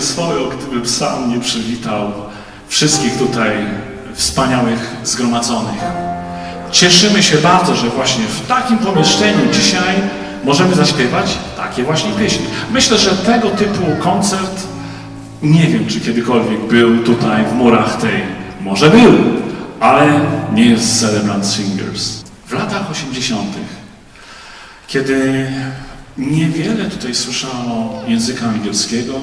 się nie swoją, gdybym sam nie przywitał wszystkich tutaj wspaniałych zgromadzonych. Cieszymy się bardzo, że właśnie w takim pomieszczeniu dzisiaj możemy zaśpiewać takie właśnie pieśni. Myślę, że tego typu koncert nie wiem, czy kiedykolwiek był tutaj w murach tej. Może był, ale nie jest Celebrant Singers. W latach 80., kiedy niewiele tutaj słyszano języka angielskiego,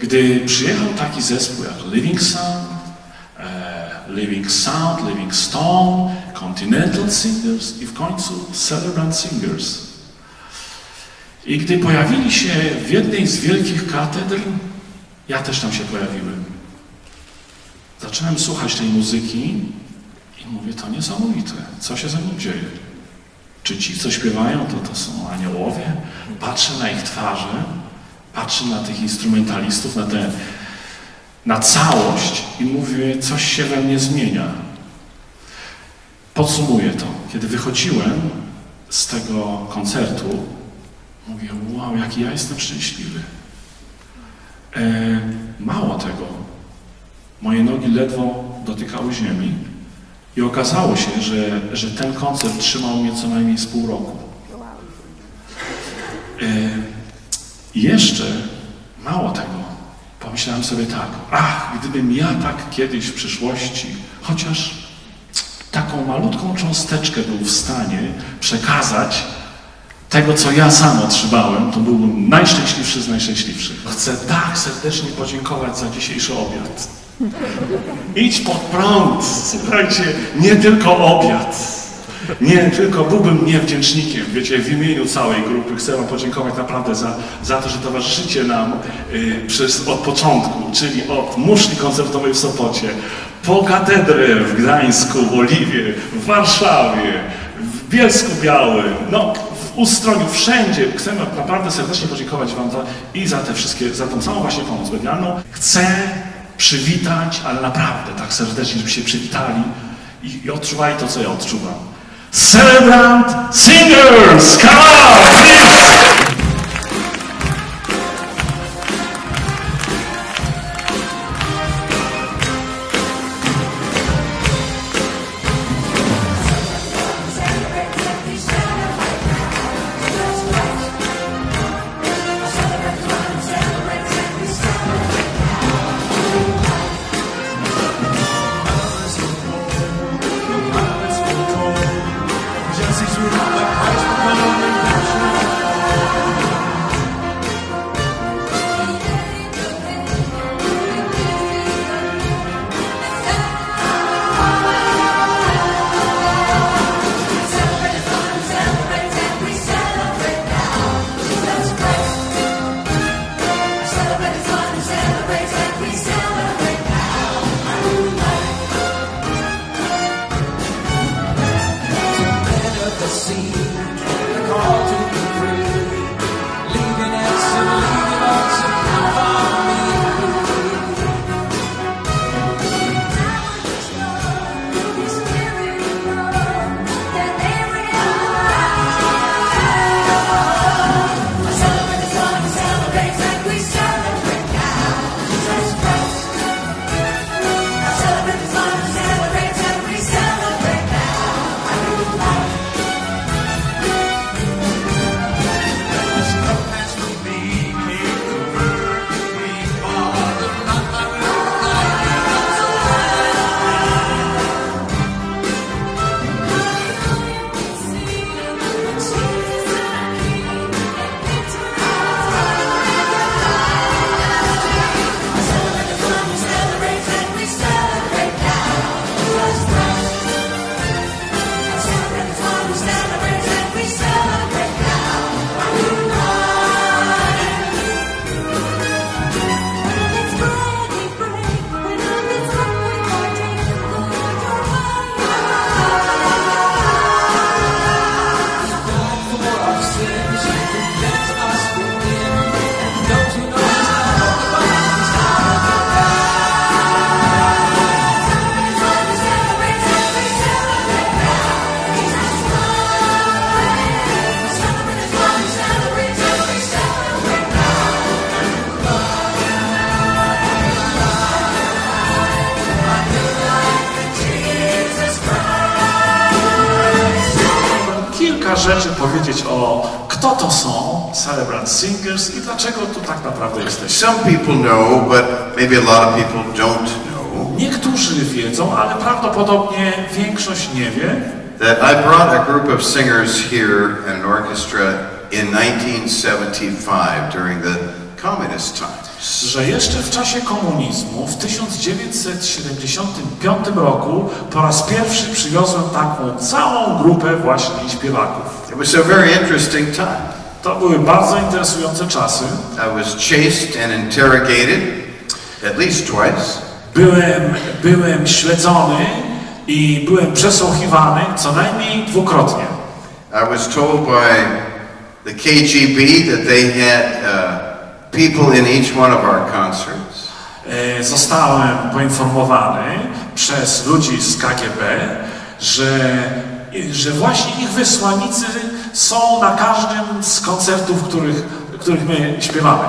gdy przyjechał taki zespół jak Living Sound, e, Living Sound, Living Stone, Continental Singers i w końcu Celebrant Singers. I gdy pojawili się w jednej z wielkich katedr, ja też tam się pojawiłem. Zacząłem słuchać tej muzyki i mówię, to niesamowite, co się ze mną dzieje. Czy ci, co śpiewają, to to są aniołowie? Patrzę na ich twarze, patrzę na tych instrumentalistów, na, na całość i mówię, coś się we mnie zmienia. Podsumuję to. Kiedy wychodziłem z tego koncertu, mówię, wow, jaki ja jestem szczęśliwy. E, mało tego, moje nogi ledwo dotykały ziemi i okazało się, że, że ten koncert trzymał mnie co najmniej z pół roku. E, jeszcze mało tego, pomyślałem sobie tak, ach, gdybym ja tak kiedyś w przyszłości, chociaż taką malutką cząsteczkę był w stanie przekazać tego, co ja sam otrzymałem, to byłbym najszczęśliwszy z najszczęśliwszych. Chcę tak serdecznie podziękować za dzisiejszy obiad. Idź pod prąd, słuchajcie, nie tylko obiad. Nie, tylko byłbym niewdzięcznikiem, wiecie, w imieniu całej grupy chcę Wam podziękować naprawdę za, za to, że towarzyszycie nam y, przez, od początku, czyli od muszli koncertowej w Sopocie, po katedrę w Gdańsku, w Oliwie, w Warszawie, w Bielsku Białym, no w Ustroniu, wszędzie. Chcę naprawdę serdecznie podziękować Wam za, i za te wszystkie, za tą całą właśnie pomoc medialną. Chcę przywitać, ale naprawdę tak serdecznie, żebyście przywitali i, i odczuwali to, co ja odczuwam. Celebrant Singers! Come on, people know, but maybe a lot of people don't know, Niektórzy wiedzą, ale prawdopodobnie większość nie wie, that I brought a group of singers here and an orchestra in 1975 during the communist times. że jeszcze w czasie komunizmu w 1975 roku po raz pierwszy przywiozłem taką całą grupę właśnie śpiewaków. It was a very interesting time. To były bardzo interesujące czasy. I was chased and interrogated at least twice. Byłem, byłem śledzony i byłem przesłuchiwany co najmniej dwukrotnie. I was told by the KGB that they had uh, people in each one of our concerts. E, Zostałem poinformowany przez ludzi z KGB, że, że właśnie ich wysłannicy są na każdym z koncertów, których, których my śpiewamy.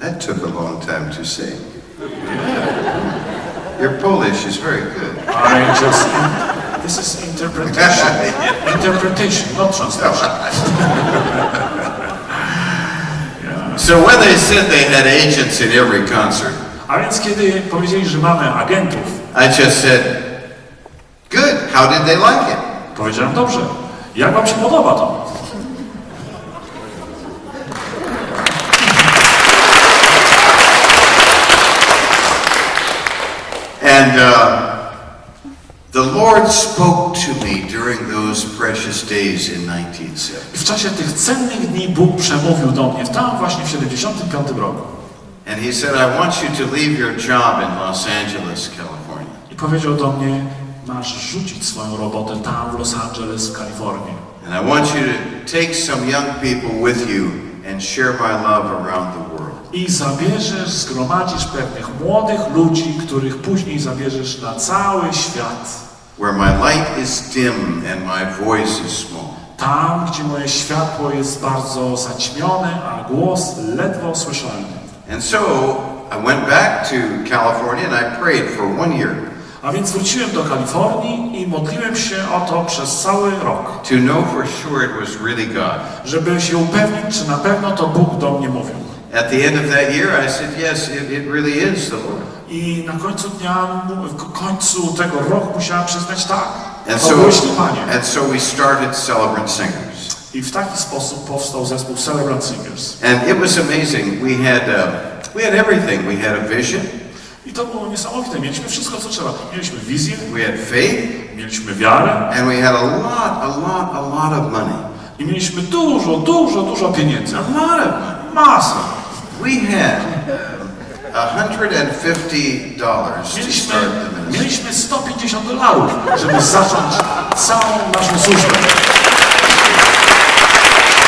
That took a long time to say. Your Polish is very good. I just, this is interpretation, interpretation, not translation. So when they said they had agents in every concert, A więc kiedy powiedzieli, że mamy agentów, I just said, good, how did they like it? powiedziałem dobrze. Jak wam się podoba to? And uh, the Lord spoke to me during those precious days in 1970. I w czasie tych cennych dni Bóg przemówił do mnie, tam właśnie w 75 roku. And he said, I want you to leave your job in Los Angeles, California. I powiedział do mnie, masz rzucić swoją robotę tam w Los Angeles, w Kalifornii. And I want you to take some young people with you and share my love around the world. I zabierzesz, zgromadzisz pewnych młodych ludzi, których później zabierzesz na cały świat. Where my light is dim and my voice is small. Tam, gdzie moje światło jest bardzo zaćmione, a głos ledwo słyszalny. And so I went back to California and I prayed for one year A więc wróciłem do Kalifornii i modliłem się o to przez cały rok, to know for sure it was really God. żeby się upewnić, czy na pewno to Bóg do mnie mówił. At the end of that year, I said, Yes, it, it really is the Lord. I na końcu dnia, w końcu tego roku musiałem przyznać tak. And To so, Panie. and so we started Celebrant Singers. I w taki sposób powstał zespół Celebrant Singers. And it was amazing. We had, uh, we had everything. We had a vision, to było niesamowite. Mieliśmy wszystko, co trzeba. Mieliśmy wizję, we had faith, mieliśmy wiarę and we had a lot, a lot, a lot of money. i mieliśmy dużo, dużo, dużo pieniędzy. A lot of. Masę. We had $150 to Mieliśmy, mieliśmy 150 dolarów, żeby zacząć całą naszą służbę.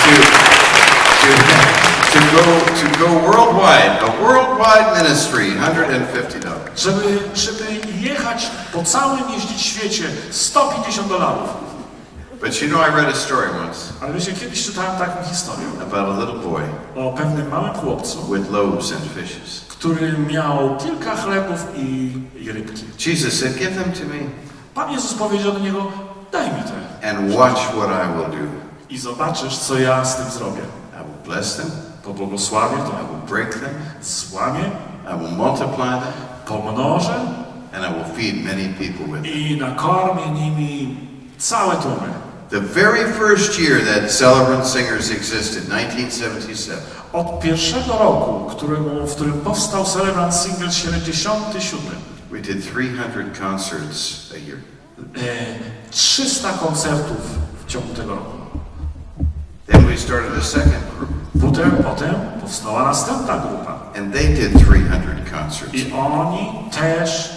To, to, to, go, to go worldwide, a worldwide ministry, $150. Żeby, żeby jechać po całym jeździć świecie 150 dolarów. But you know, I read a story once Ale wiecie, kiedyś czytałem taką historię about a little boy o pewnym małym chłopcu, with loaves and fishes. który miał kilka chlebów i, i rybki. Jesus said, Give them to me Pan Jezus powiedział do niego, daj mi te and watch what I will do. i zobaczysz, co ja z tym zrobię. I will bless them, Pobłogosławię I to, will break them, złamię, I will multiply them, pomnożę and I will feed many people with them. i nakarmię nimi całe tłumy. The very first year that Celebrant Singers existed, 1977, Od pierwszego roku, któremu, w którym powstał Celebrant Singles 77, we did 300 concerts a year. e, 300 koncertów w ciągu tego roku. Then we started a second group, Potem, potem powstała następna grupa. and they did 300 concerts. I oni też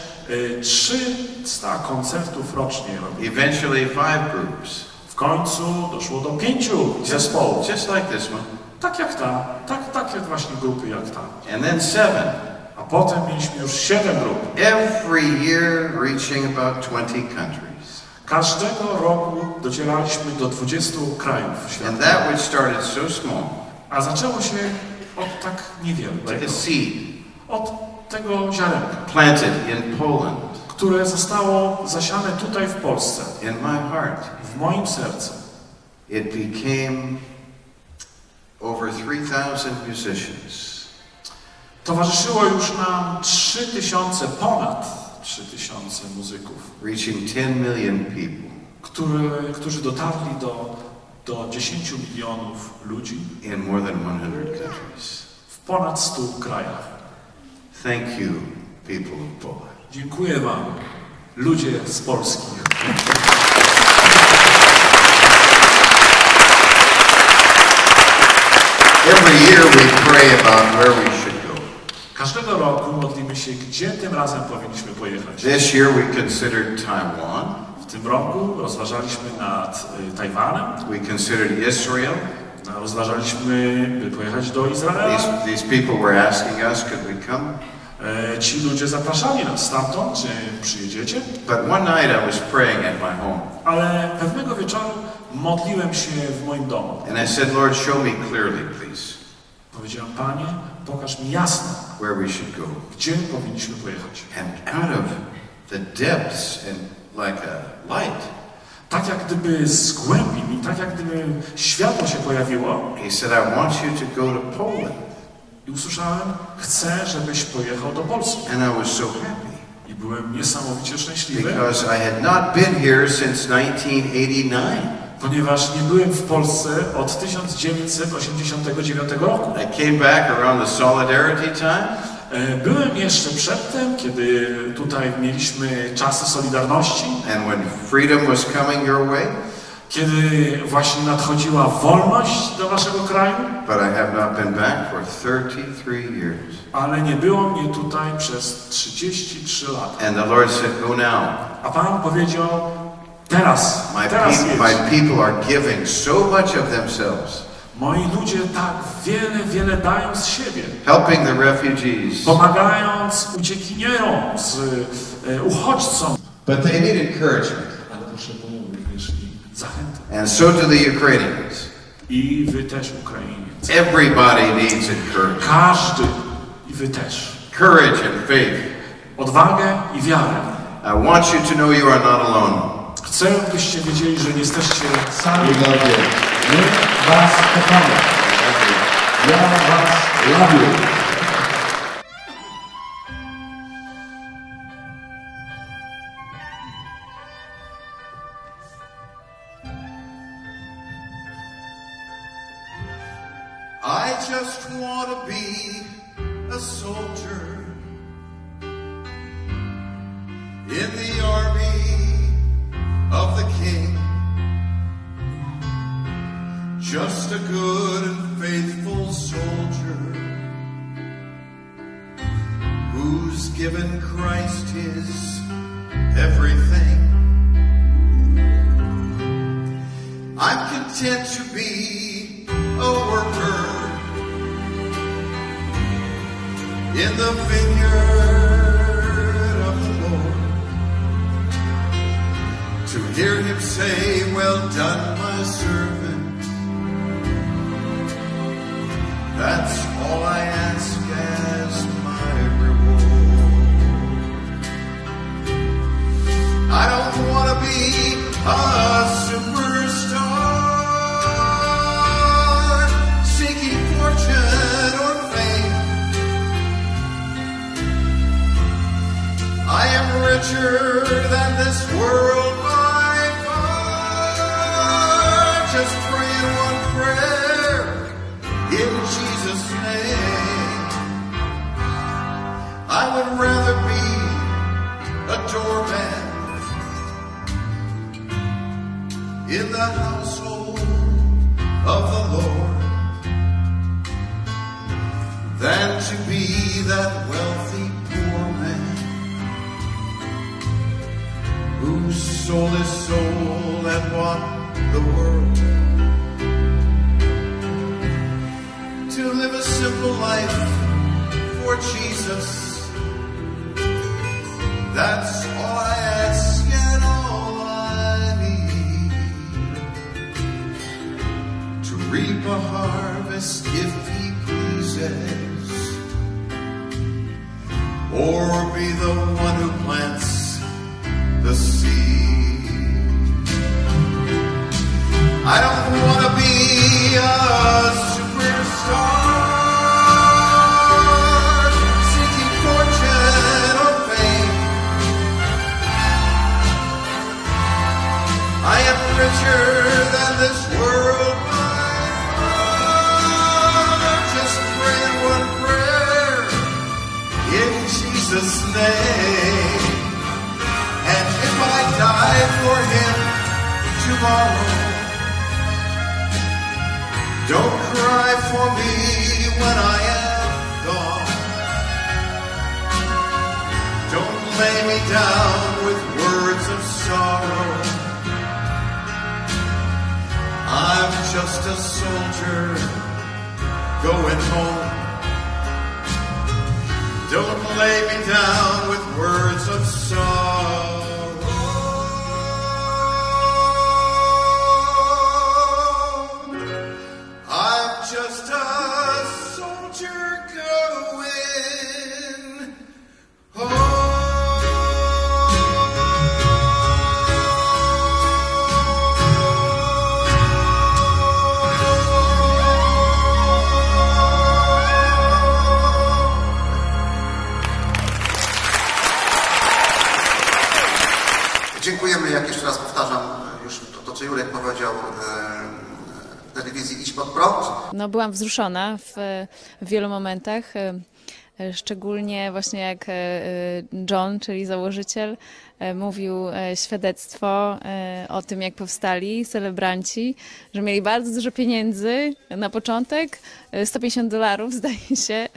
e, 300 koncertów rocznie robili. Eventually, five groups. W końcu doszło do pięciu zespołów. Just like this one. Tak jak ta, tak, takie właśnie grupy jak ta. And then seven. A potem mieliśmy już siedem grup. Every year reaching about 20 countries. Każdego roku docieraliśmy do 20 krajów And świata. that which started so small, A zaczęło się od tak niewielkiego. like a seed, Od tego ziarenka, planted in Poland, które zostało zasiane tutaj w Polsce, in my heart. w moim sercu. it became over 3,000 musicians. Towarzyszyło już nam 3000, ponad 3000 muzyków, reaching 10 million people który, którzy dotarli do, do 10 milionów ludzi in more than 100 countries. w ponad 100 krajach. Thank you, people of Poland. Dziękuję Wam, ludzie z Polski. Every year we pray about where we should go. Każdego roku modlimy się, gdzie tym razem powinniśmy pojechać. This year we considered Taiwan, W tym roku rozważaliśmy nad y, Tajwanem, we considered Israel. rozważaliśmy, by pojechać do Izraela. These, these people were asking us, could we come? E, Ci ludzie zapraszali nas stamtąd, czy przyjedziecie, But one night I was praying at my home, ale pewnego wieczoru modliłem się w moim domu. and I said, Lord, show me clearly, please, Powiedziałem, Panie, pokaż mi jasno, where we should go. gdzie powinniśmy pojechać. And out of the depths and like a light, Tak jak gdyby z głębi mi, tak jak gdyby światło się pojawiło he said, I want you to go to Poland. i usłyszałem, chcę, żebyś pojechał do Polski. And I was so happy I byłem niesamowicie szczęśliwy, because I had not been here since 1989. ponieważ nie byłem w Polsce od 1989 roku. I came back around the Solidarity time, Byłem jeszcze przedtem, kiedy tutaj mieliśmy czasy Solidarności, and when freedom was coming your way, kiedy właśnie nadchodziła wolność do waszego kraju, but I have not been back for 33 years. ale nie było mnie tutaj przez 33 lata. And the Lord said, Go now. A Pan powiedział, teraz, My, teraz jedź. my people are giving so much of themselves, Moi ludzie tak wiele, wiele dają z siebie, helping the refugees. pomagając uciekinierom, z, e, uchodźcom. But they need encouragement. Ale potrzebują również i zachęty. And so do the Ukrainians. I wy też, Ukrainiec. Everybody needs encouragement. Każdy, i wy też. Courage and faith. Odwagę i wiarę. I want you to know you are not alone. Chcę, byście wiedzieli, że nie jesteście sami. We love you. Was. Ja was. I just want to be a soldier in the Just a good and faithful soldier who's given Christ his everything. To be that wealthy poor man who sold his soul and bought the world to live a simple life for Jesus. That's all I ask and all I need. To reap a harvest if he pleases. Or be the one who plants the seed. I don't want to be a superstar, seeking fortune or fame. I am richer than this world Jesus' name. And if I die for him tomorrow, don't cry for me when I am gone. Don't lay me down with words of sorrow. I'm just a soldier going home. Don't lay me down with words of sorrow. No, byłam wzruszona w, w wielu momentach, e, e, szczególnie właśnie jak e, John, czyli założyciel, mówił świadectwo o tym, jak powstali celebranci, że mieli bardzo dużo pieniędzy na początek, e, 150 dolarów zdaje się,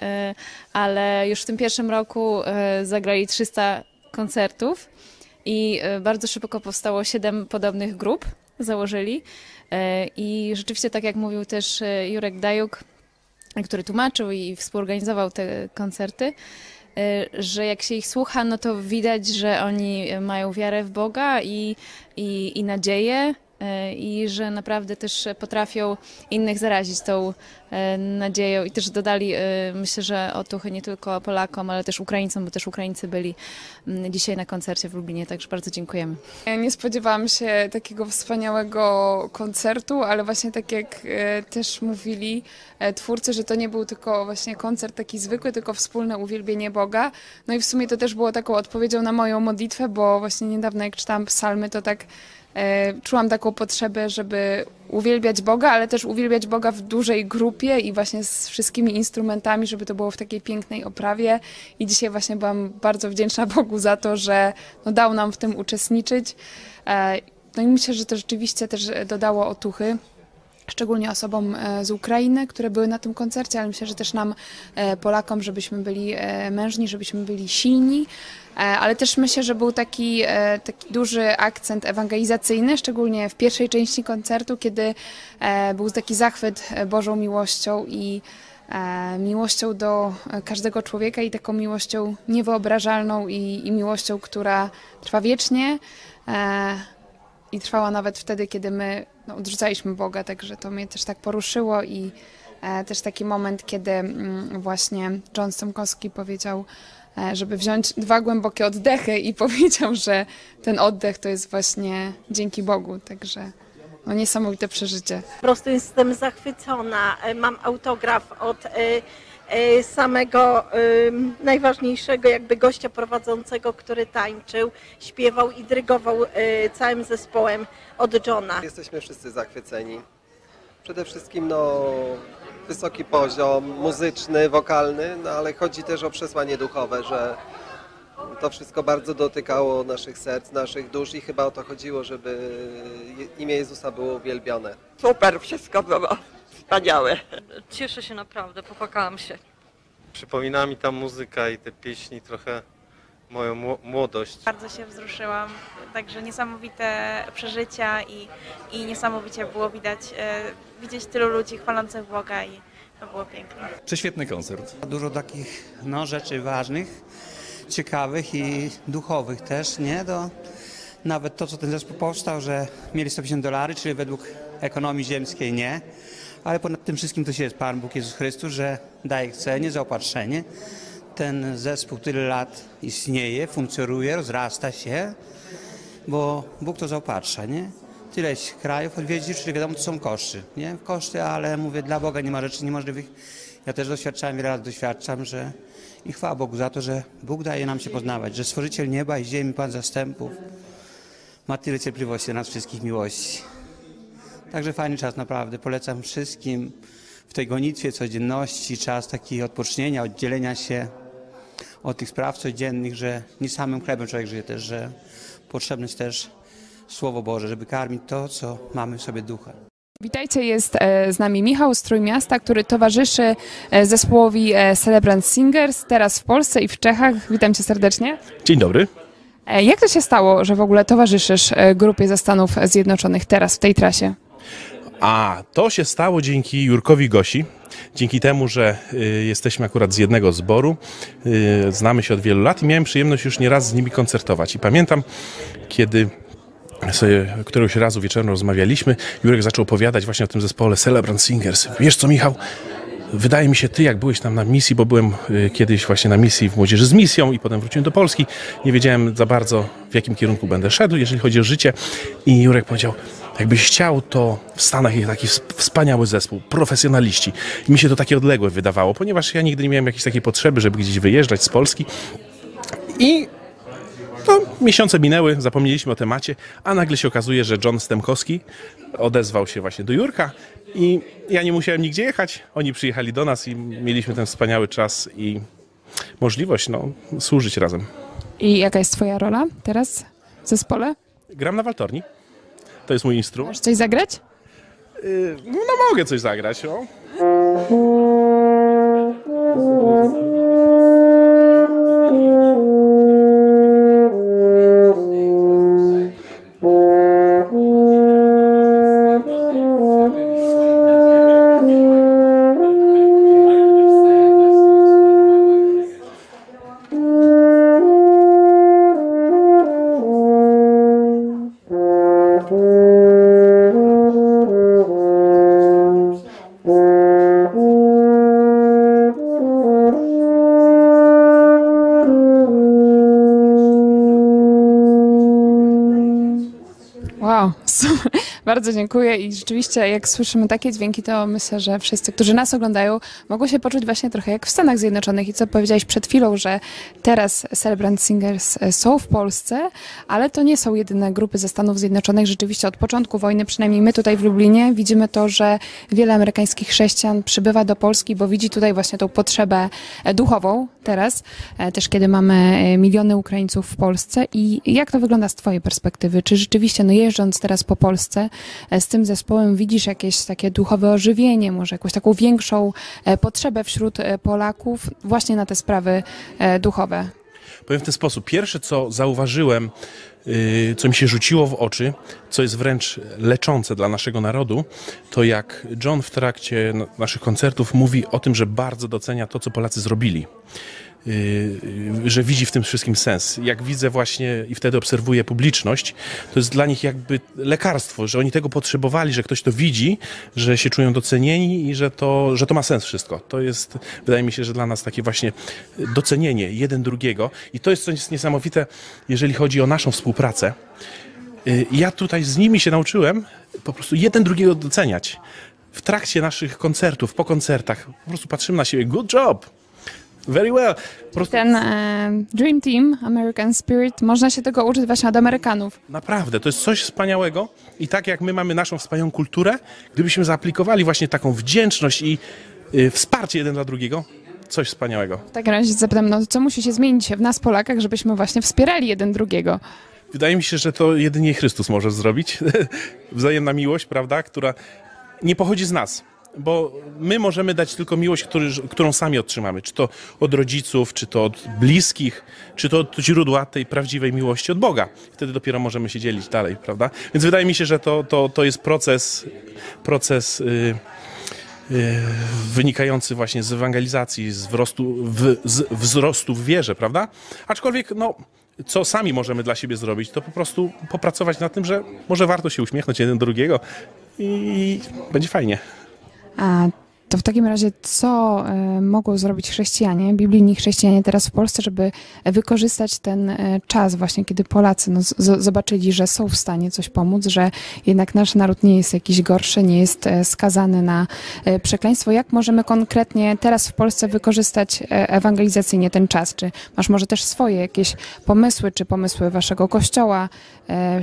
ale już w tym pierwszym roku zagrali 300 koncertów i bardzo szybko powstało siedem podobnych grup, założyli. E, I rzeczywiście, tak jak mówił też e, Jurek Dajuk, który tłumaczył i współorganizował te koncerty, e, że jak się ich słucha, no to widać, że oni mają wiarę w Boga i, i, i nadzieję. E, I że naprawdę też potrafią innych zarazić tą e, nadzieją i też dodali, e, myślę, że otuchy nie tylko Polakom, ale też Ukraińcom, bo też Ukraińcy byli mm, dzisiaj na koncercie w Lublinie, także bardzo dziękujemy. Nie spodziewałam się takiego wspaniałego koncertu, ale właśnie tak jak też mówili twórcy, że to nie był tylko właśnie koncert taki zwykły, tylko wspólne uwielbienie Boga. No i w sumie to też było taką odpowiedzią na moją modlitwę, bo właśnie niedawno jak czytałam psalmy, to tak czułam taką potrzebę, żeby uwielbiać Boga, ale też uwielbiać Boga w dużej grupie i właśnie z wszystkimi instrumentami, żeby to było w takiej pięknej oprawie. I dzisiaj właśnie byłam bardzo wdzięczna Bogu za to, że no, dał nam w tym uczestniczyć. E, No i myślę, że to rzeczywiście też dodało otuchy. Szczególnie osobom e, z Ukrainy, które były na tym koncercie, ale myślę, że też nam, e, Polakom, żebyśmy byli e, mężni, żebyśmy byli silni. Ale też myślę, że był taki, taki duży akcent ewangelizacyjny, szczególnie w pierwszej części koncertu, kiedy był taki zachwyt Bożą miłością i miłością do każdego człowieka i taką miłością niewyobrażalną i, i miłością, która trwa wiecznie. I trwała nawet wtedy, kiedy my no, odrzucaliśmy Boga, także to mnie też tak poruszyło i e, też taki moment, kiedy mm, właśnie John Stomkowski powiedział, e, żeby wziąć dwa głębokie oddechy i powiedział, że ten oddech to jest właśnie dzięki Bogu, także no, niesamowite przeżycie. Po prostu jestem zachwycona. E, Mam autograf od samego e, najważniejszego jakby gościa prowadzącego, który tańczył, śpiewał i dyrygował e, całym zespołem od Johna. Jesteśmy wszyscy zachwyceni. Przede wszystkim no, wysoki poziom muzyczny, wokalny, no ale chodzi też o przesłanie duchowe, że to wszystko bardzo dotykało naszych serc, naszych dusz i chyba o to chodziło, żeby imię Jezusa było uwielbione. Super, wszystko było wspaniałe. Cieszę się naprawdę, popłakałam się. Przypomina mi ta muzyka i te pieśni trochę moją mło- młodość. Bardzo się wzruszyłam, także niesamowite przeżycia i, i niesamowicie było widać, e, widzieć tylu ludzi chwalących Boga i to było piękne. Prześwietny koncert. Dużo takich no, rzeczy ważnych, ciekawych i duchowych też, nie? Do, nawet to, co ten zespół powstał, że mieli 150 dolarów, czyli według ekonomii ziemskiej nie, ale ponad tym wszystkim to się jest Pan Bóg Jezus Chrystus, że daje cenie, zaopatrzenie. Ten zespół tyle lat istnieje, funkcjonuje, rozrasta się, bo Bóg to zaopatrza, nie? tyleś krajów odwiedzić, czyli wiadomo, to są koszty, nie? Koszty, ale mówię, dla Boga nie ma rzeczy niemożliwych. Ja też doświadczałem, wiele lat doświadczam, że i chwała Bogu za to, że Bóg daje nam się poznawać, że Stworzyciel nieba i ziemi, Pan zastępów, ma tyle cierpliwości dla nas wszystkich miłości. Także fajny czas naprawdę. Polecam wszystkim w tej gonitwie codzienności, czas taki odpocznienia, oddzielenia się od tych spraw codziennych, że nie samym chlebem człowiek żyje też, że potrzebne jest też Słowo Boże, żeby karmić to, co mamy w sobie ducha. Witajcie, jest e, z nami Michał z Trójmiasta, który towarzyszy e, zespołowi e, Celebrant Singers, teraz w Polsce i w Czechach. Witam cię serdecznie. Dzień dobry. Jak to się stało, że w ogóle towarzyszysz grupie ze Stanów Zjednoczonych teraz w tej trasie? A to się stało dzięki Jurkowi Gosi. Dzięki temu, że y, jesteśmy akurat z jednego zboru, y, znamy się od wielu lat i miałem przyjemność już nieraz z nimi koncertować. I pamiętam, kiedy sobie któregoś razu wieczorem rozmawialiśmy, Jurek zaczął opowiadać właśnie o tym zespole Celebrant Singers. Wiesz co, Michał? Wydaje mi się, ty jak byłeś tam na misji, bo byłem y, kiedyś właśnie na misji w Młodzieży z misją i potem wróciłem do Polski, nie wiedziałem za bardzo w jakim kierunku będę szedł, jeżeli chodzi o życie i Jurek powiedział, jakbyś chciał, to w Stanach jest taki ws- wspaniały zespół, profesjonaliści. I mi się to takie odległe wydawało, ponieważ ja nigdy nie miałem jakiejś takiej potrzeby, żeby gdzieś wyjeżdżać z Polski i no, miesiące minęły, zapomnieliśmy o temacie, a nagle się okazuje, że John Stemkowski odezwał się właśnie do Jurka i ja nie musiałem nigdzie jechać. Oni przyjechali do nas i mieliśmy ten wspaniały czas i możliwość no, służyć razem. I jaka jest twoja rola teraz w zespole? Gram na waltorni. To jest mój instrument. Możesz coś zagrać? Yy, no mogę coś zagrać. O. Wow, bardzo dziękuję i rzeczywiście jak słyszymy takie dźwięki, to myślę, że wszyscy, którzy nas oglądają, mogą się poczuć właśnie trochę jak w Stanach Zjednoczonych i co powiedziałeś przed chwilą, że teraz Celebrant Singers e, są w Polsce, ale to nie są jedyne grupy ze Stanów Zjednoczonych. Rzeczywiście od początku wojny, przynajmniej my tutaj w Lublinie, widzimy to, że wiele amerykańskich chrześcijan przybywa do Polski, bo widzi tutaj właśnie tą potrzebę e, duchową teraz, e, też kiedy mamy miliony Ukraińców w Polsce i jak to wygląda z Twojej perspektywy? Czy rzeczywiście, no jeżdżąc teraz po Polsce z tym zespołem widzisz jakieś takie duchowe ożywienie, może jakąś taką większą e, potrzebę wśród e, Polaków właśnie na te sprawy e, duchowe? Powiem w ten sposób. Pierwsze, co zauważyłem, yy, co mi się rzuciło w oczy, co jest wręcz leczące dla naszego narodu, to jak John w trakcie n- naszych koncertów mówi o tym, że bardzo docenia to, co Polacy zrobili. Yy, yy, że widzi w tym wszystkim sens. Jak widzę właśnie i wtedy obserwuję publiczność, to jest dla nich jakby lekarstwo, że oni tego potrzebowali, że ktoś to widzi, że się czują docenieni i że to, że to ma sens wszystko. To jest, wydaje mi się, że dla nas takie właśnie docenienie jeden drugiego i to jest coś niesamowite, jeżeli chodzi o naszą współpracę. Yy, Ja tutaj z nimi się nauczyłem po prostu jeden drugiego doceniać. W trakcie naszych koncertów, po koncertach, po prostu patrzymy na siebie, good job, very well. Prostu Ten e, Dream Team, American Spirit, można się tego uczyć właśnie od Amerykanów. Naprawdę, to jest coś wspaniałego i tak jak my mamy naszą wspaniałą kulturę, gdybyśmy zaaplikowali właśnie taką wdzięczność i y, wsparcie jeden dla drugiego, coś wspaniałego. W takim razie zapytam, no co musi się zmienić w nas Polakach, żebyśmy właśnie wspierali jeden drugiego? Wydaje mi się, że to jedynie Chrystus może zrobić. Wzajemna miłość, prawda, która nie pochodzi z nas. Bo my możemy dać tylko miłość, który, którą sami otrzymamy. Czy to od rodziców, czy to od bliskich, czy to od źródła tej prawdziwej miłości od Boga. Wtedy dopiero możemy się dzielić dalej, prawda? Więc wydaje mi się, że to, to, to jest proces, proces yy, yy, wynikający właśnie z ewangelizacji, z wzrostu w, z wzrostu w wierze, prawda? Aczkolwiek, no, co sami możemy dla siebie zrobić, to po prostu popracować nad tym, że może warto się uśmiechnąć jeden drugiego i będzie fajnie. A to w takim razie, co e, mogą zrobić chrześcijanie, biblijni chrześcijanie teraz w Polsce, żeby wykorzystać ten e, czas właśnie, kiedy Polacy no, zobaczyli, że są w stanie coś pomóc, że jednak nasz naród nie jest jakiś gorszy, nie jest e, skazany na przekleństwo. Jak możemy konkretnie teraz w Polsce wykorzystać ewangelizacyjnie ten czas? Czy masz może też swoje jakieś pomysły, czy pomysły waszego kościoła?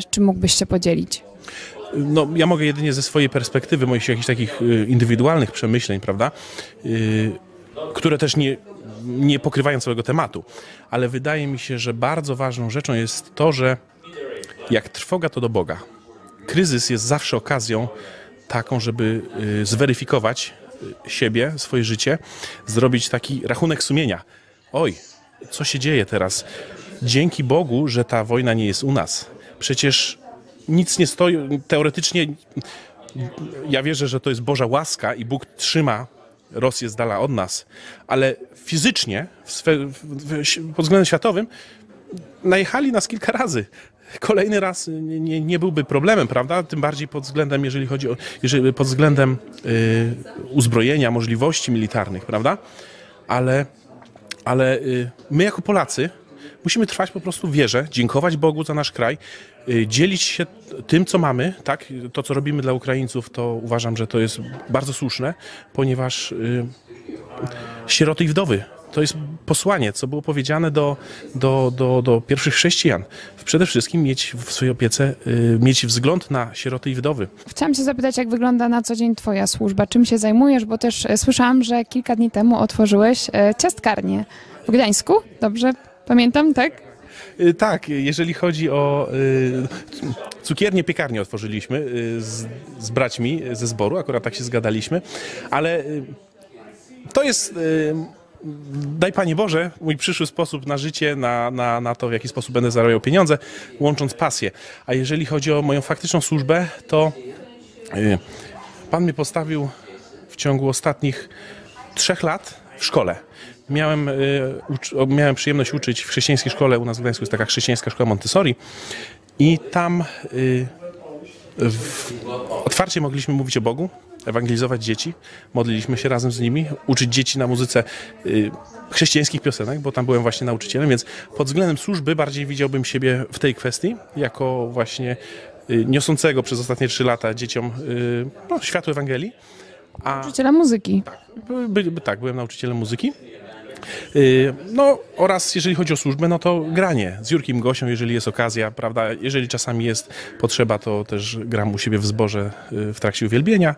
Czy mógłbyś się podzielić? No, ja mogę jedynie ze swojej perspektywy, moich jakichś takich y, indywidualnych przemyśleń, prawda, y, które też nie, nie pokrywają całego tematu, ale wydaje mi się, że bardzo ważną rzeczą jest to, że jak trwoga to do Boga. Kryzys jest zawsze okazją taką, żeby y, zweryfikować siebie, swoje życie, zrobić taki rachunek sumienia. Oj, co się dzieje teraz? Dzięki Bogu, że ta wojna nie jest u nas. Przecież nic nie stoi, teoretycznie ja wierzę, że to jest Boża łaska i Bóg trzyma Rosję z dala od nas, ale fizycznie, w w, w, pod względem światowym, najechali nas kilka razy. Kolejny raz nie, nie, nie byłby problemem, prawda? Tym bardziej pod względem, jeżeli chodzi o, jeżeli, pod względem y, uzbrojenia, możliwości militarnych, prawda? Ale, ale y, my jako Polacy musimy trwać po prostu w wierze, dziękować Bogu za nasz kraj, y, dzielić się tym, co mamy, tak? To, co robimy dla Ukraińców, to uważam, że to jest bardzo słuszne, ponieważ y, sieroty i wdowy to jest posłanie, co było powiedziane do, do, do, do pierwszych chrześcijan. Przede wszystkim mieć w swojej opiece, y, mieć wzgląd na sieroty i wdowy. Chciałam cię zapytać, jak wygląda na co dzień twoja służba? Czym się zajmujesz? Bo też e, słyszałam, że kilka dni temu otworzyłeś e, ciastkarnię w Gdańsku. Dobrze pamiętam, tak? Y, Tak, jeżeli chodzi o y, cukiernię, piekarnię otworzyliśmy y, z, z braćmi ze zboru, akurat tak się zgadaliśmy, ale to jest, daj Panie Boże, mój przyszły sposób na życie, na, na, na to, w jaki sposób będę zarabiał pieniądze, łącząc pasję. A jeżeli chodzi o moją faktyczną służbę, to Pan mnie postawił w ciągu ostatnich trzech lat w szkole. Miałem, y, miałem przyjemność uczyć w chrześcijańskiej szkole, u nas w Gdańsku jest taka chrześcijańska szkoła Montessori i tam y, otwarcie mogliśmy mówić o Bogu, ewangelizować dzieci, modliliśmy się razem z nimi, uczyć dzieci na muzyce y, chrześcijańskich piosenek, bo tam byłem właśnie nauczycielem, więc pod względem służby bardziej widziałbym siebie w tej kwestii, jako właśnie niosącego przez ostatnie trzy lata dzieciom no, światło Ewangelii. A, Nauczyciela muzyki. by, by, tak, byłem nauczycielem muzyki. Yy, No oraz jeżeli chodzi o służbę, no to granie z Jurkiem Gosią, jeżeli jest okazja, prawda, jeżeli czasami jest potrzeba, to też gram u siebie w zborze yy, w trakcie uwielbienia.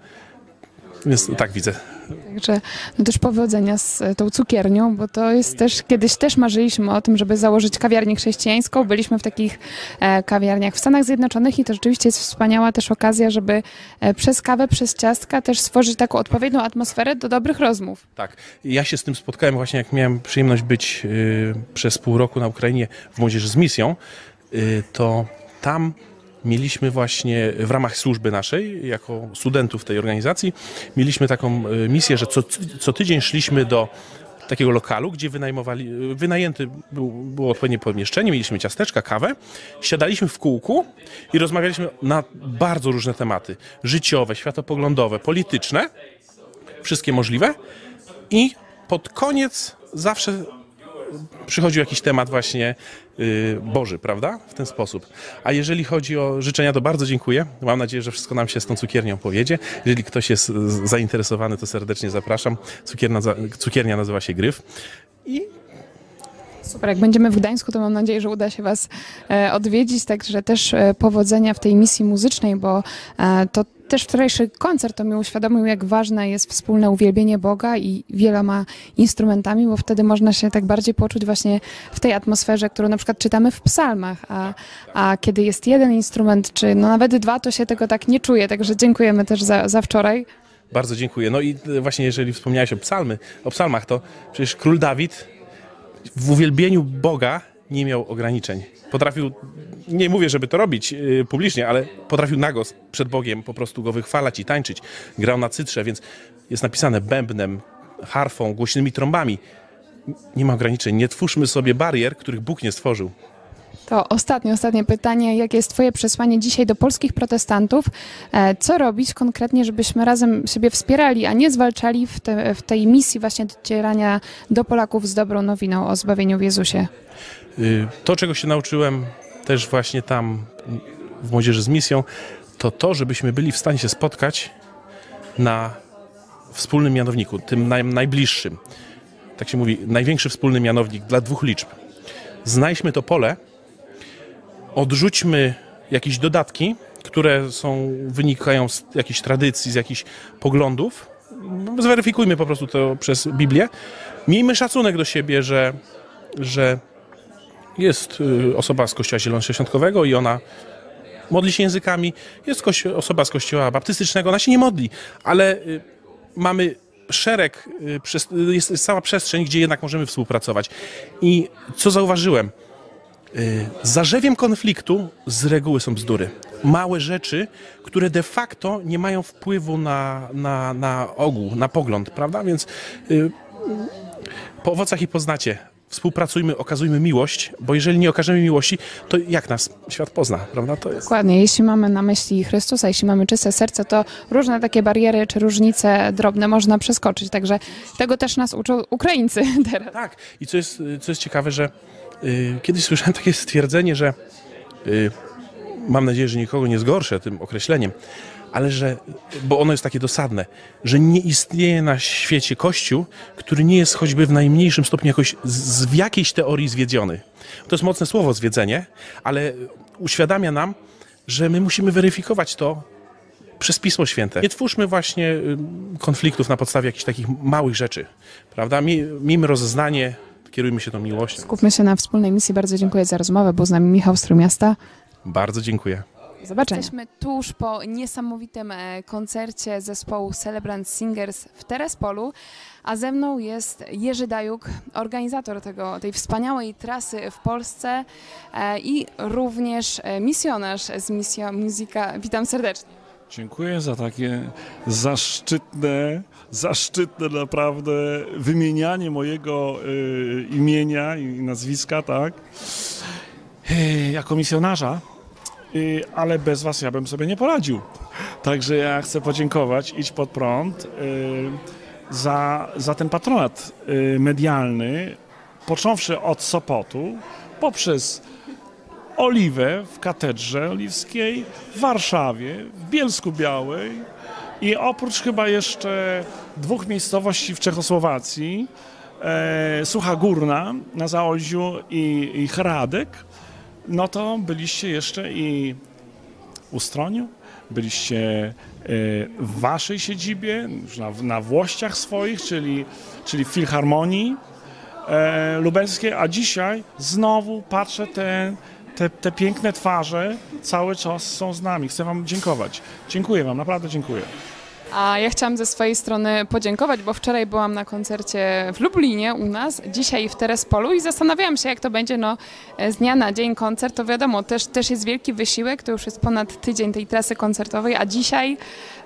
Więc tak widzę. Także no też powodzenia z e, tą cukiernią, bo to jest też, kiedyś też marzyliśmy o tym, żeby założyć kawiarnię chrześcijańską. Byliśmy w takich e, kawiarniach w Stanach Zjednoczonych i to rzeczywiście jest wspaniała też okazja, żeby e, przez kawę, przez ciastka też stworzyć taką odpowiednią atmosferę do dobrych rozmów. Tak. Ja się z tym spotkałem właśnie, jak miałem przyjemność być przez pół roku na Ukrainie w Młodzieży z misją, to tam mieliśmy właśnie w ramach służby naszej, jako studentów tej organizacji, mieliśmy taką yy, misję, że co, co tydzień szliśmy do takiego lokalu, gdzie wynajmowali, yy, wynajęty był, było odpowiednie pomieszczenie, mieliśmy ciasteczka, kawę, siadaliśmy w kółku i rozmawialiśmy na bardzo różne tematy, życiowe, światopoglądowe, polityczne, wszystkie możliwe. I pod koniec zawsze przychodził jakiś temat właśnie y, Boży, prawda? W ten sposób. A jeżeli chodzi o życzenia, to bardzo dziękuję. Mam nadzieję, że wszystko nam się z tą cukiernią powiedzie. Jeżeli ktoś jest zainteresowany, to serdecznie zapraszam. Cukierna, cukiernia nazywa się Gryf. Super, jak będziemy w Gdańsku, to mam nadzieję, że uda się Was e, odwiedzić, także też e, powodzenia w tej misji muzycznej, bo e, to też wczorajszy koncert to mi uświadomił, jak ważne jest wspólne uwielbienie Boga i wieloma instrumentami, bo wtedy można się tak bardziej poczuć właśnie w tej atmosferze, którą na przykład czytamy w psalmach, a, a kiedy jest jeden instrument, czy no nawet dwa, to się tego tak nie czuje, także dziękujemy też za, za wczoraj. Bardzo dziękuję. No i właśnie jeżeli wspomniałeś o psalmy, o psalmach, to przecież król Dawid w uwielbieniu Boga nie miał ograniczeń. Potrafił, nie mówię, żeby to robić y, publicznie, ale potrafił nagos przed Bogiem po prostu go wychwalać i tańczyć. Grał na cytrze, więc jest napisane bębnem, harfą, głośnymi trąbami. Nie ma ograniczeń. Nie twórzmy sobie barier, których Bóg nie stworzył. To ostatnie, ostatnie pytanie. Jakie jest Twoje przesłanie dzisiaj do polskich protestantów? E, Co robić konkretnie, żebyśmy razem siebie wspierali, a nie zwalczali w, te, w tej misji właśnie docierania do Polaków z dobrą nowiną o zbawieniu w Jezusie? Y, To, czego się nauczyłem też właśnie tam w Młodzieży z Misją, to to, żebyśmy byli w stanie się spotkać na wspólnym mianowniku, tym naj, najbliższym. Tak się mówi, największy wspólny mianownik dla dwóch liczb. Znajdźmy to pole, odrzućmy jakieś dodatki, które są, wynikają z jakichś tradycji, z jakichś poglądów. Zweryfikujmy po prostu to przez Biblię. Miejmy szacunek do siebie, że, że jest y, osoba z kościoła zielonoświątkowego i ona modli się językami. Jest osoba z kościoła baptystycznego, ona się nie modli, ale y, mamy szereg, y, jest cała przestrzeń, gdzie jednak możemy współpracować. I co zauważyłem? Zarzewiem konfliktu z reguły są bzdury. Małe rzeczy, które de facto nie mają wpływu na, na, na ogół, na pogląd, prawda? Więc po owocach i poznacie. Współpracujmy, okazujmy miłość, bo jeżeli nie okażemy miłości, to jak nas świat pozna, prawda? To jest. Dokładnie. Jeśli mamy na myśli Chrystusa, jeśli mamy czyste serce, to różne takie bariery czy różnice drobne można przeskoczyć. Także tego też nas uczą Ukraińcy teraz. Tak. I co jest, co jest ciekawe, że y, kiedyś słyszałem takie stwierdzenie, że y, mam nadzieję, że nikogo nie zgorszę tym określeniem, ale że, bo ono jest takie dosadne, że nie istnieje na świecie kościół, który nie jest choćby w najmniejszym stopniu jakoś z, w jakiejś teorii zwiedziony. To jest mocne słowo zwiedzenie, ale uświadamia nam, że my musimy weryfikować to przez Pismo Święte. Nie twórzmy właśnie y, konfliktów na podstawie jakichś takich małych rzeczy, prawda? Mi- Miejmy rozeznanie, kierujmy się tą miłością. Skupmy się na wspólnej misji. Bardzo dziękuję za rozmowę. Był z nami Michał Strumiasta. Bardzo dziękuję. Do zobaczenia. Jesteśmy tuż po niesamowitym e, koncercie zespołu Celebrant Singers w Terespolu, a ze mną jest Jerzy Dajuk, organizator tego, tej wspaniałej trasy w Polsce e, i również e, misjonarz z Misja Muzyka. Witam serdecznie. Dziękuję za takie zaszczytne, zaszczytne naprawdę wymienianie mojego y, imienia i nazwiska, tak? Y, jako misjonarza, y, ale bez was ja bym sobie nie poradził. Także ja chcę podziękować Idź Pod Prąd y, za, za ten patronat y, medialny, począwszy od Sopotu, poprzez Oliwę w Katedrze Oliwskiej, w Warszawie, w Bielsku Białej i oprócz chyba jeszcze dwóch miejscowości w Czechosłowacji, e, Sucha Górna na Zaolziu i, i Hradek, no to byliście jeszcze i u Stroniu, byliście e, w waszej siedzibie, na, na Włościach swoich, czyli, czyli w Filharmonii e, lubelskiej, a dzisiaj znowu patrzę te, te, te piękne twarze cały czas są z nami. Chcę wam dziękować. Dziękuję wam, naprawdę dziękuję. A ja chciałam ze swojej strony podziękować, bo wczoraj byłam na koncercie w Lublinie u nas, dzisiaj w Terespolu i zastanawiałam się, jak to będzie no, z dnia na dzień koncert. To wiadomo, też, też jest wielki wysiłek, to już jest ponad tydzień tej trasy koncertowej, a dzisiaj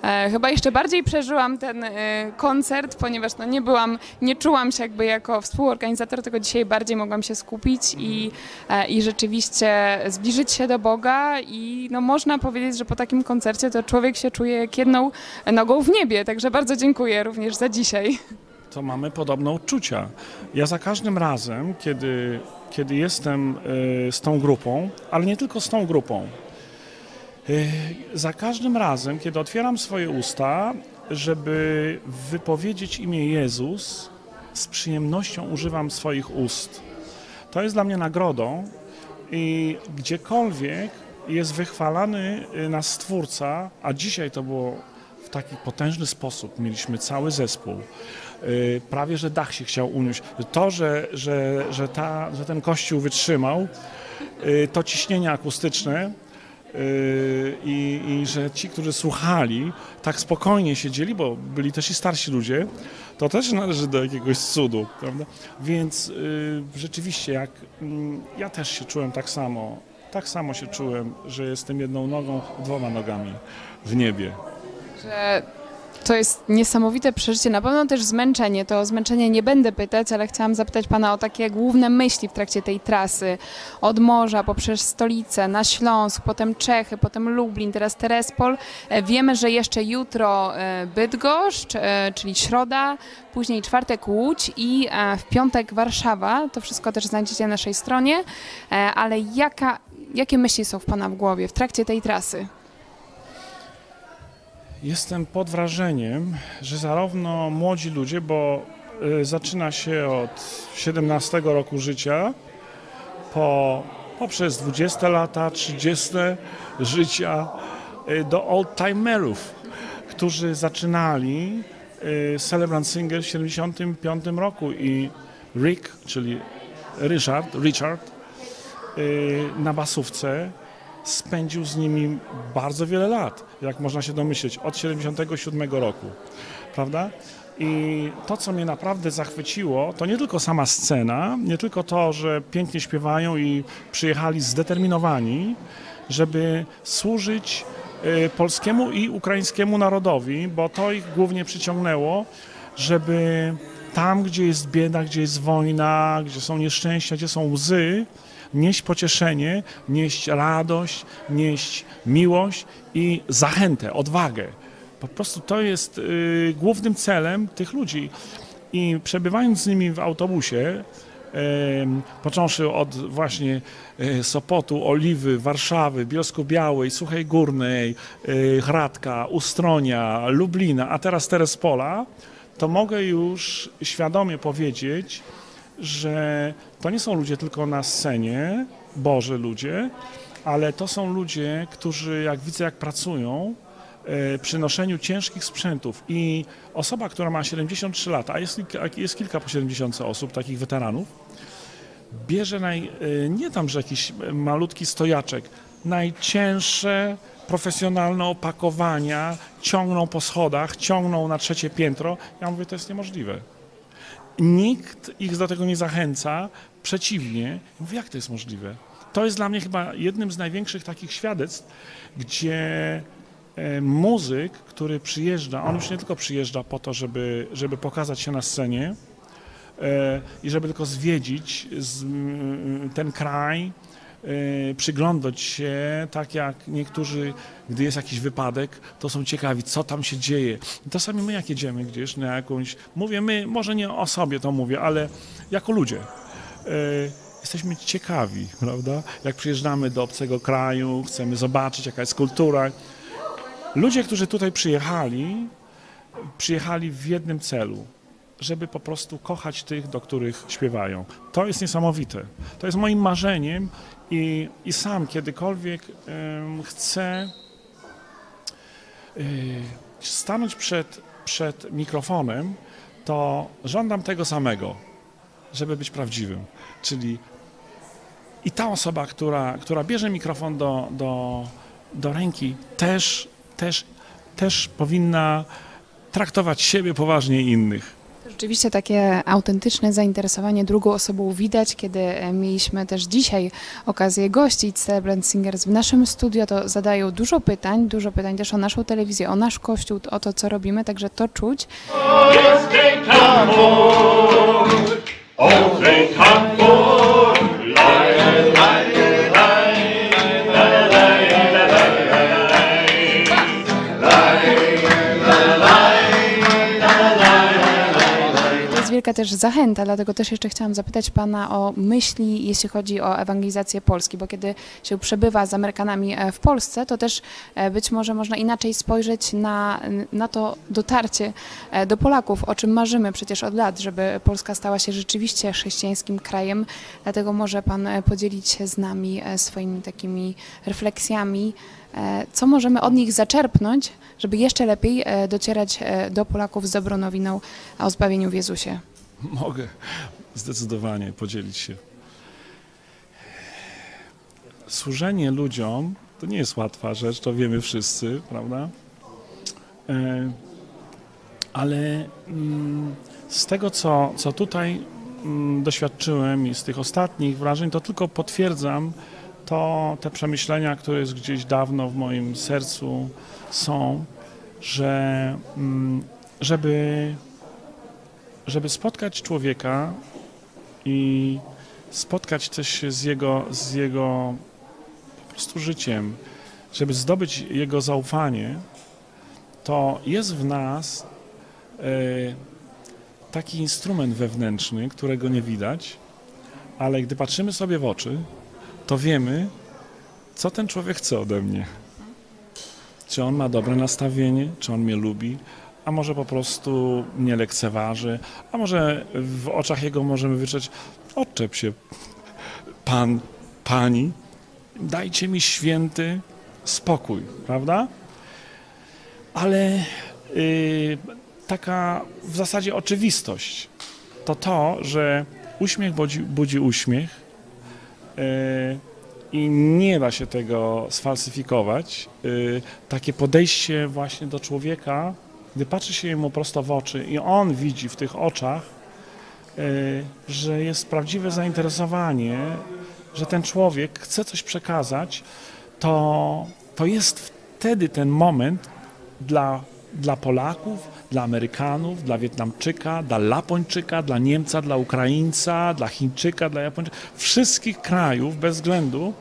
e, chyba jeszcze bardziej przeżyłam ten e, koncert, ponieważ no, nie byłam, nie czułam się jakby jako współorganizator, tylko dzisiaj bardziej mogłam się skupić i, e, i rzeczywiście zbliżyć się do Boga i no, można powiedzieć, że po takim koncercie to człowiek się czuje jak jedną nogą w niebie, także bardzo dziękuję również za dzisiaj. to mamy podobne odczucia. Ja za każdym razem, kiedy, kiedy jestem y, z tą grupą, ale nie tylko z tą grupą, y, za każdym razem, kiedy otwieram swoje usta, żeby wypowiedzieć imię Jezus, z przyjemnością używam swoich ust. To jest dla mnie nagrodą i gdziekolwiek jest wychwalany y, nas Stwórca, a dzisiaj to było w taki potężny sposób, mieliśmy cały zespół, y, prawie że dach się chciał uniósł. To, że, że, że, ta, że ten kościół wytrzymał, y, to ciśnienie akustyczne y, i, i że ci, którzy słuchali, tak spokojnie siedzieli, bo byli też i starsi ludzie, to też należy do jakiegoś cudu, prawda? Więc rzeczywiście, jak mm, ja też się czułem tak samo, tak samo się czułem, że jestem jedną nogą, dwoma nogami w niebie. Że To jest niesamowite przeżycie, na pewno też zmęczenie. To zmęczenie nie będę pytać, ale chciałam zapytać Pana o takie główne myśli w trakcie tej trasy. Od morza, poprzez stolicę, na Śląsk, potem Czechy, potem Lublin, teraz Terespol. E, Wiemy, że jeszcze jutro e, Bydgoszcz, e, czyli środa, później czwartek Łódź i w piątek Warszawa. To wszystko też znajdziecie na naszej stronie. Ale jaka, jakie myśli są w Pana w głowie w trakcie tej trasy? Jestem pod wrażeniem, że zarówno młodzi ludzie, bo y, zaczyna się od 17 roku życia, po, poprzez 20 lata, 30 życia y, do oldtimerów, którzy zaczynali y, Celebrant Singer w 75 roku i Rick, czyli Richard, Richard na basówce spędził z nimi bardzo wiele lat, jak można się domyśleć, od 77 roku, prawda? I to, co mnie naprawdę zachwyciło, to nie tylko sama scena, nie tylko to, że pięknie śpiewają i przyjechali zdeterminowani, żeby służyć y, polskiemu i ukraińskiemu narodowi, bo to ich głównie przyciągnęło, żeby tam, gdzie jest bieda, gdzie jest wojna, gdzie są nieszczęścia, gdzie są łzy, nieść pocieszenie, nieść radość, nieść miłość i zachętę, odwagę. Po prostu to jest y, głównym celem tych ludzi. I przebywając z nimi w autobusie, począwszy od właśnie e, Sopotu, Oliwy, Warszawy, Bielsku Białej, Suchej Górnej, e, Hradka, Ustronia, Lublina, a teraz Terespola, to mogę już świadomie powiedzieć, że to nie są ludzie tylko na scenie, Boże ludzie, ale to są ludzie, którzy jak widzę jak pracują e, przy noszeniu ciężkich sprzętów i osoba, która ma 73 lata, a jest, jest kilka po 70 osób, takich weteranów, bierze naj, e, nie tam, że jakiś malutki stojaczek, najcięższe profesjonalne opakowania, ciągną po schodach, ciągną na trzecie piętro. Ja mówię, to jest niemożliwe. Nikt ich do tego nie zachęca, przeciwnie. Mówię, jak to jest możliwe? To jest dla mnie chyba jednym z największych takich świadectw, gdzie e, muzyk, który przyjeżdża, on już nie tylko przyjeżdża po to, żeby, żeby pokazać się na scenie e, i żeby tylko zwiedzić ten kraj, e, przyglądać się, tak jak niektórzy, gdy jest jakiś wypadek, to są ciekawi, co tam się dzieje. I to sami my, jak jedziemy gdzieś na jakąś, mówię my, może nie o sobie to mówię, ale jako ludzie. E, Jesteśmy ciekawi, prawda? Jak przyjeżdżamy do obcego kraju, chcemy zobaczyć, jaka jest kultura. Ludzie, którzy tutaj przyjechali, przyjechali w jednym celu, żeby po prostu kochać tych, do których śpiewają. To jest niesamowite. To jest moim marzeniem i, i sam kiedykolwiek chcę y, stanąć przed, przed mikrofonem, to żądam tego samego, żeby być prawdziwym. Czyli i ta osoba, która, która bierze mikrofon do, do, do ręki, też, też, też powinna traktować siebie poważnie i innych. Rzeczywiście takie autentyczne zainteresowanie drugą osobą widać, kiedy e, mieliśmy też dzisiaj okazję gościć Celebrant Singers w naszym studio, to zadają dużo pytań, dużo pytań też o naszą telewizję, o nasz kościół, o to, co robimy, także to czuć. To jest wielka też zachęta, dlatego też jeszcze chciałam zapytać Pana o myśli, jeśli chodzi o ewangelizację Polski, bo kiedy się przebywa z Amerykanami e, w Polsce, to też e, być może można inaczej spojrzeć na, na to dotarcie e, do Polaków, o czym marzymy przecież od lat, żeby Polska stała się rzeczywiście chrześcijańskim krajem. Dlatego może Pan podzielić się z nami swoimi takimi refleksjami, co możemy od nich zaczerpnąć, żeby jeszcze lepiej docierać do Polaków z dobrą nowiną o zbawieniu w Jezusie. Mogę zdecydowanie podzielić się. Służenie ludziom to nie jest łatwa rzecz, to wiemy wszyscy, prawda? E, Ale mm, z tego, co, co tutaj mm, doświadczyłem i z tych ostatnich wrażeń, to tylko potwierdzam to, te przemyślenia, które jest gdzieś dawno w moim sercu są, że mm, żeby, żeby spotkać człowieka i spotkać się z jego, z jego po prostu życiem, żeby zdobyć jego zaufanie, to jest w nas e, taki instrument wewnętrzny, którego nie widać, ale gdy patrzymy sobie w oczy, to wiemy, co ten człowiek chce ode mnie. Czy on ma dobre nastawienie, czy on mnie lubi, a może po prostu mnie lekceważy, a może w oczach jego możemy wyczuć, odczep się, pan, pani, dajcie mi święty spokój, prawda? Ale y, taka w zasadzie oczywistość to to, że uśmiech budzi, budzi uśmiech y, i nie da się tego sfalsyfikować. Y, takie podejście właśnie do człowieka, gdy patrzy się mu prosto w oczy i on widzi w tych oczach, y, że jest prawdziwe zainteresowanie, że ten człowiek chce coś przekazać, to, to jest wtedy ten moment dla, dla Polaków, dla Amerykanów, dla Wietnamczyka, dla Lapończyka, dla Niemca, dla Ukraińca, dla Chińczyka, dla Japończyka, wszystkich krajów bez względu,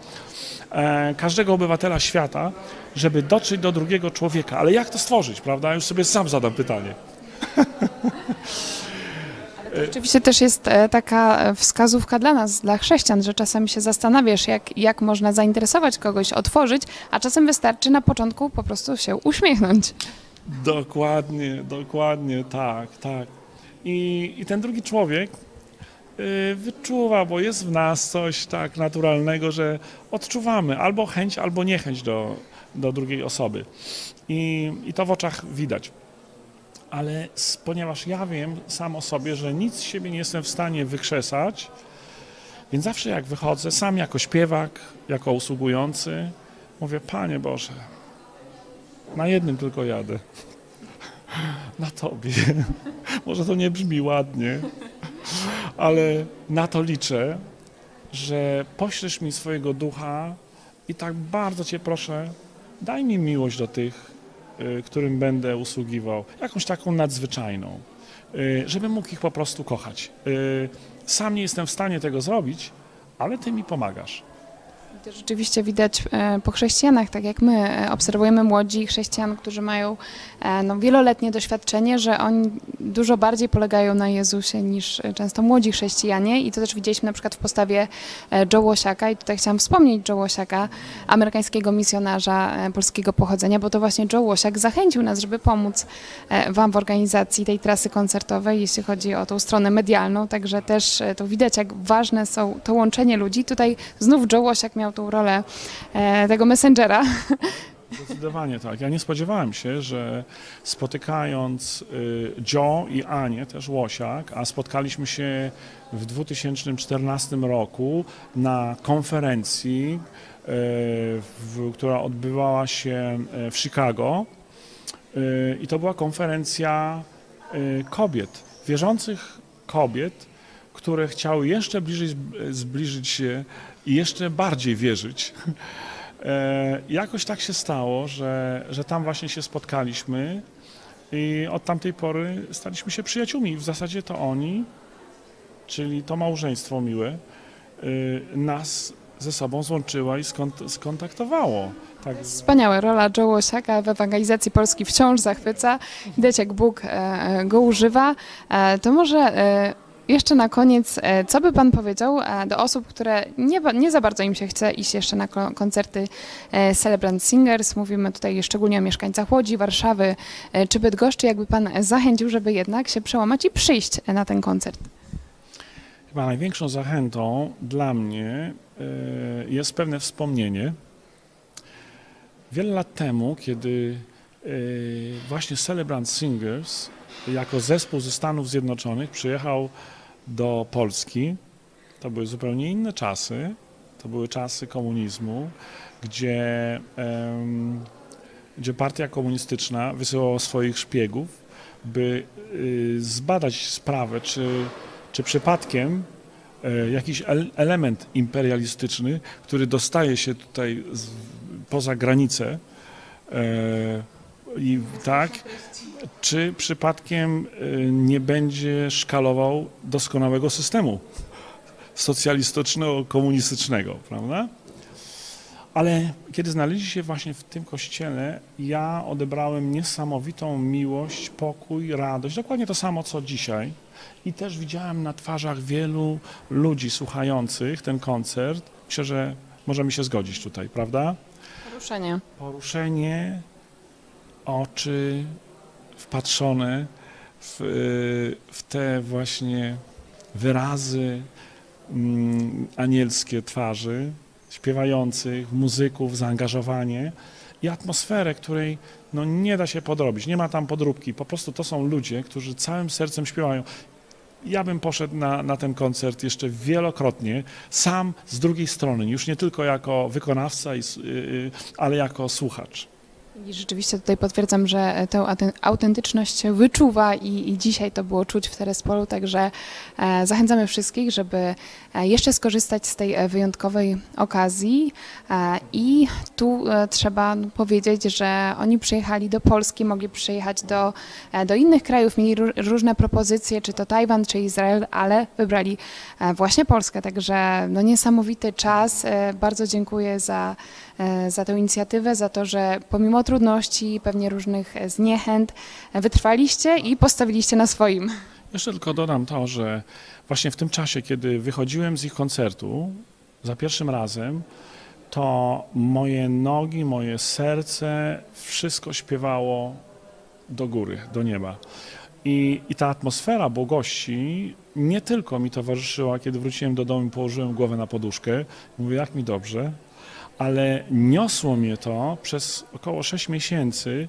e, każdego obywatela świata, żeby dotrzeć do drugiego człowieka. Ale jak to stworzyć, prawda? Już sobie sam zadam pytanie. Oczywiście też jest e, taka e, wskazówka dla nas, dla chrześcijan, że czasami się zastanawiasz, jak, jak można zainteresować kogoś, otworzyć, a czasem wystarczy na początku po prostu się uśmiechnąć. Dokładnie, dokładnie, tak, tak. I, i ten drugi człowiek y, wyczuwa, bo jest w nas coś tak naturalnego, że odczuwamy albo chęć, albo niechęć do, do drugiej osoby. I, I to w oczach widać. Ale ponieważ ja wiem sam o sobie, że nic z siebie nie jestem w stanie wykrzesać, więc zawsze jak wychodzę, sam jako śpiewak, jako usługujący, mówię, Panie Boże, na jednym tylko jadę. Na Tobie. Może to nie brzmi ładnie, ale na to liczę, że poślesz mi swojego ducha i tak bardzo Cię proszę, daj mi miłość do tych, y, którym będę usługiwał, jakąś taką nadzwyczajną, y, żebym mógł ich po prostu kochać. Y, Sam nie jestem w stanie tego zrobić, ale Ty mi pomagasz. To rzeczywiście widać e, po chrześcijanach, tak jak my e, obserwujemy młodzi chrześcijan, którzy mają e, no, wieloletnie doświadczenie, że oni dużo bardziej polegają na Jezusie niż często młodzi chrześcijanie. I to też widzieliśmy na przykład w postawie Joe Łosiaka. I tutaj chciałam wspomnieć Joe Łosiaka, amerykańskiego misjonarza polskiego pochodzenia, bo to właśnie Joe Łosiak zachęcił nas, żeby pomóc Wam w organizacji tej trasy koncertowej, jeśli chodzi o tą stronę medialną, także też to widać, jak ważne są to łączenie ludzi. Tutaj znów Joe Łosiak miał tą rolę e, tego messengera. Zdecydowanie tak. Ja nie spodziewałem się, że spotykając y, Joe i Anię, też Łosiak, a spotkaliśmy się w 2014 roku na konferencji, y, która odbywała się y, w Chicago. I to była konferencja kobiet, wierzących kobiet, które chciały jeszcze bliżej zb- zbliżyć się i jeszcze bardziej wierzyć. E, jakoś tak się stało, że, że tam właśnie się spotkaliśmy i od tamtej pory staliśmy się przyjaciółmi. W zasadzie to oni, czyli to małżeństwo miłe, y, nas ze sobą złączyła i skont- skontaktowało. Tak, Wspaniałe. Rola Joe Łosiaka w ewangelizacji Polski wciąż zachwyca. Widać, jak Bóg e, go używa. E, To może e, jeszcze na koniec, e, co by Pan powiedział e, do osób, które nie, nie za bardzo im się chce iść jeszcze na ko- koncerty e, Celebrant Singers? Mówimy tutaj szczególnie o mieszkańcach Łodzi, Warszawy czy Bydgoszczy. Jakby Pan zachęcił, żeby jednak się przełamać i przyjść na ten koncert? Chyba największą zachętą dla mnie jest pewne wspomnienie. Wiele lat temu, kiedy właśnie Celebrant Singers jako zespół ze Stanów Zjednoczonych przyjechał do Polski, to były zupełnie inne czasy. To były czasy komunizmu, gdzie, em, gdzie partia komunistyczna wysyłała swoich szpiegów, by y, zbadać sprawę, czy, czy przypadkiem e, jakiś el- element imperialistyczny, który dostaje się tutaj z, poza granicę e, i tak? Czy przypadkiem y, nie będzie szkalował doskonałego systemu socjalistyczno-komunistycznego, prawda? Ale kiedy znaleźli się właśnie w tym kościele, ja odebrałem niesamowitą miłość, pokój, radość. Dokładnie to samo, co dzisiaj. I też widziałem na twarzach wielu ludzi słuchających ten koncert. Myślę, że możemy się zgodzić tutaj, prawda? Poruszenie. Poruszenie, oczy wpatrzone w, y, w te właśnie wyrazy mm, anielskie twarzy, śpiewających, muzyków, zaangażowanie i atmosferę, której no, nie da się podrobić. Nie ma tam podróbki. Po prostu to są ludzie, którzy całym sercem śpiewają. Ja bym poszedł na, na ten koncert jeszcze wielokrotnie, sam z drugiej strony, już nie tylko jako wykonawca, y, y, ale jako słuchacz. I rzeczywiście tutaj potwierdzam, że tę auten- autentyczność wyczuwa i, i dzisiaj to było czuć w Terespolu, także e, zachęcamy wszystkich, żeby e, jeszcze skorzystać z tej e, wyjątkowej okazji i tu trzeba powiedzieć, że oni przyjechali do Polski, mogli przyjechać do, do innych krajów, mieli ró- różne propozycje, czy to Tajwan, czy Izrael, ale wybrali właśnie Polskę, także no, niesamowity czas. Bardzo dziękuję za, za tę inicjatywę, za to, że pomimo trudności, pewnie różnych e, zniechęt, e, wytrwaliście i postawiliście na swoim. Jeszcze tylko dodam to, że właśnie w tym czasie, kiedy wychodziłem z ich koncertu za pierwszym razem, to moje nogi, moje serce, wszystko śpiewało do góry, do nieba. I, I ta atmosfera błogości nie tylko mi towarzyszyła, kiedy wróciłem do domu i położyłem głowę na poduszkę, mówię, jak mi dobrze, ale niosło mnie to przez około 6 miesięcy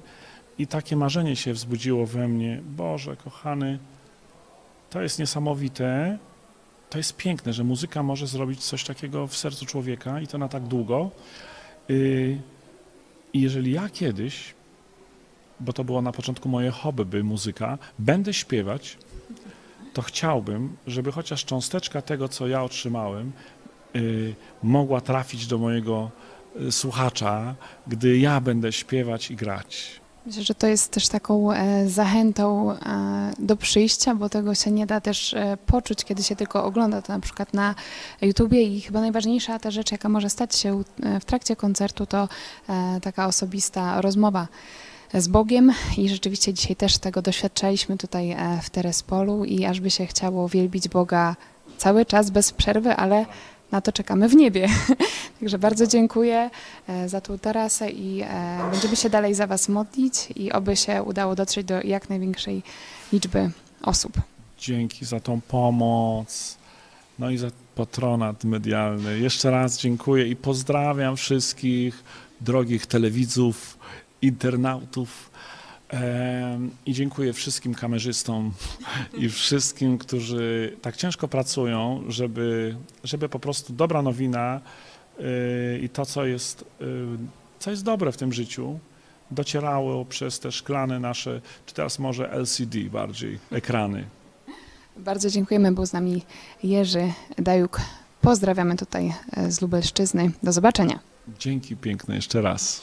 i takie marzenie się wzbudziło we mnie. Boże, kochany, to jest niesamowite, to jest piękne, że muzyka może zrobić coś takiego w sercu człowieka i to na tak długo. Yy, I jeżeli ja kiedyś, bo to było na początku moje hobby, muzyka, będę śpiewać, to chciałbym, żeby chociaż cząsteczka tego, co ja otrzymałem, mogła trafić do mojego y, słuchacza, gdy ja będę śpiewać i grać. Myślę, że to jest też taką e, zachętą e, do przyjścia, bo tego się nie da też e, poczuć, kiedy się tylko ogląda to na przykład na YouTubie. I chyba najważniejsza ta rzecz, jaka może stać się w trakcie koncertu, to taka osobista rozmowa z Bogiem. I rzeczywiście dzisiaj też tego doświadczaliśmy tutaj w Terespolu. I aż by się chciało wielbić Boga cały czas bez przerwy, ale na to czekamy w niebie. Także bardzo dziękuję e, za tą tarasę i e, będziemy się dalej za Was modlić i oby się udało dotrzeć do jak największej liczby osób. Dzięki za tą pomoc, no i za patronat medialny. Jeszcze raz dziękuję i pozdrawiam wszystkich drogich telewidzów, internautów. I dziękuję wszystkim kamerzystom i wszystkim, którzy tak ciężko pracują, żeby, żeby po prostu dobra nowina y, i to, co jest, y, co jest dobre w tym życiu, docierało przez te szklane nasze, czy teraz może LCD bardziej, ekrany. Bardzo dziękujemy, był z nami Jerzy Dajuk. Pozdrawiamy tutaj e, z Lubelszczyzny. Do zobaczenia. Dzięki piękne jeszcze raz.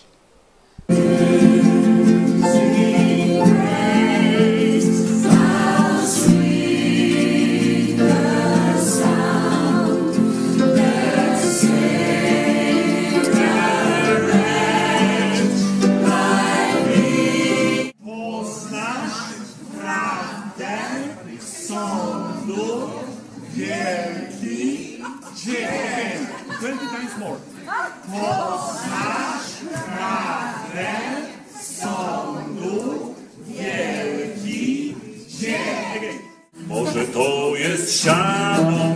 Poznasz prawdę sądu wielki dzień. Może to jest siano,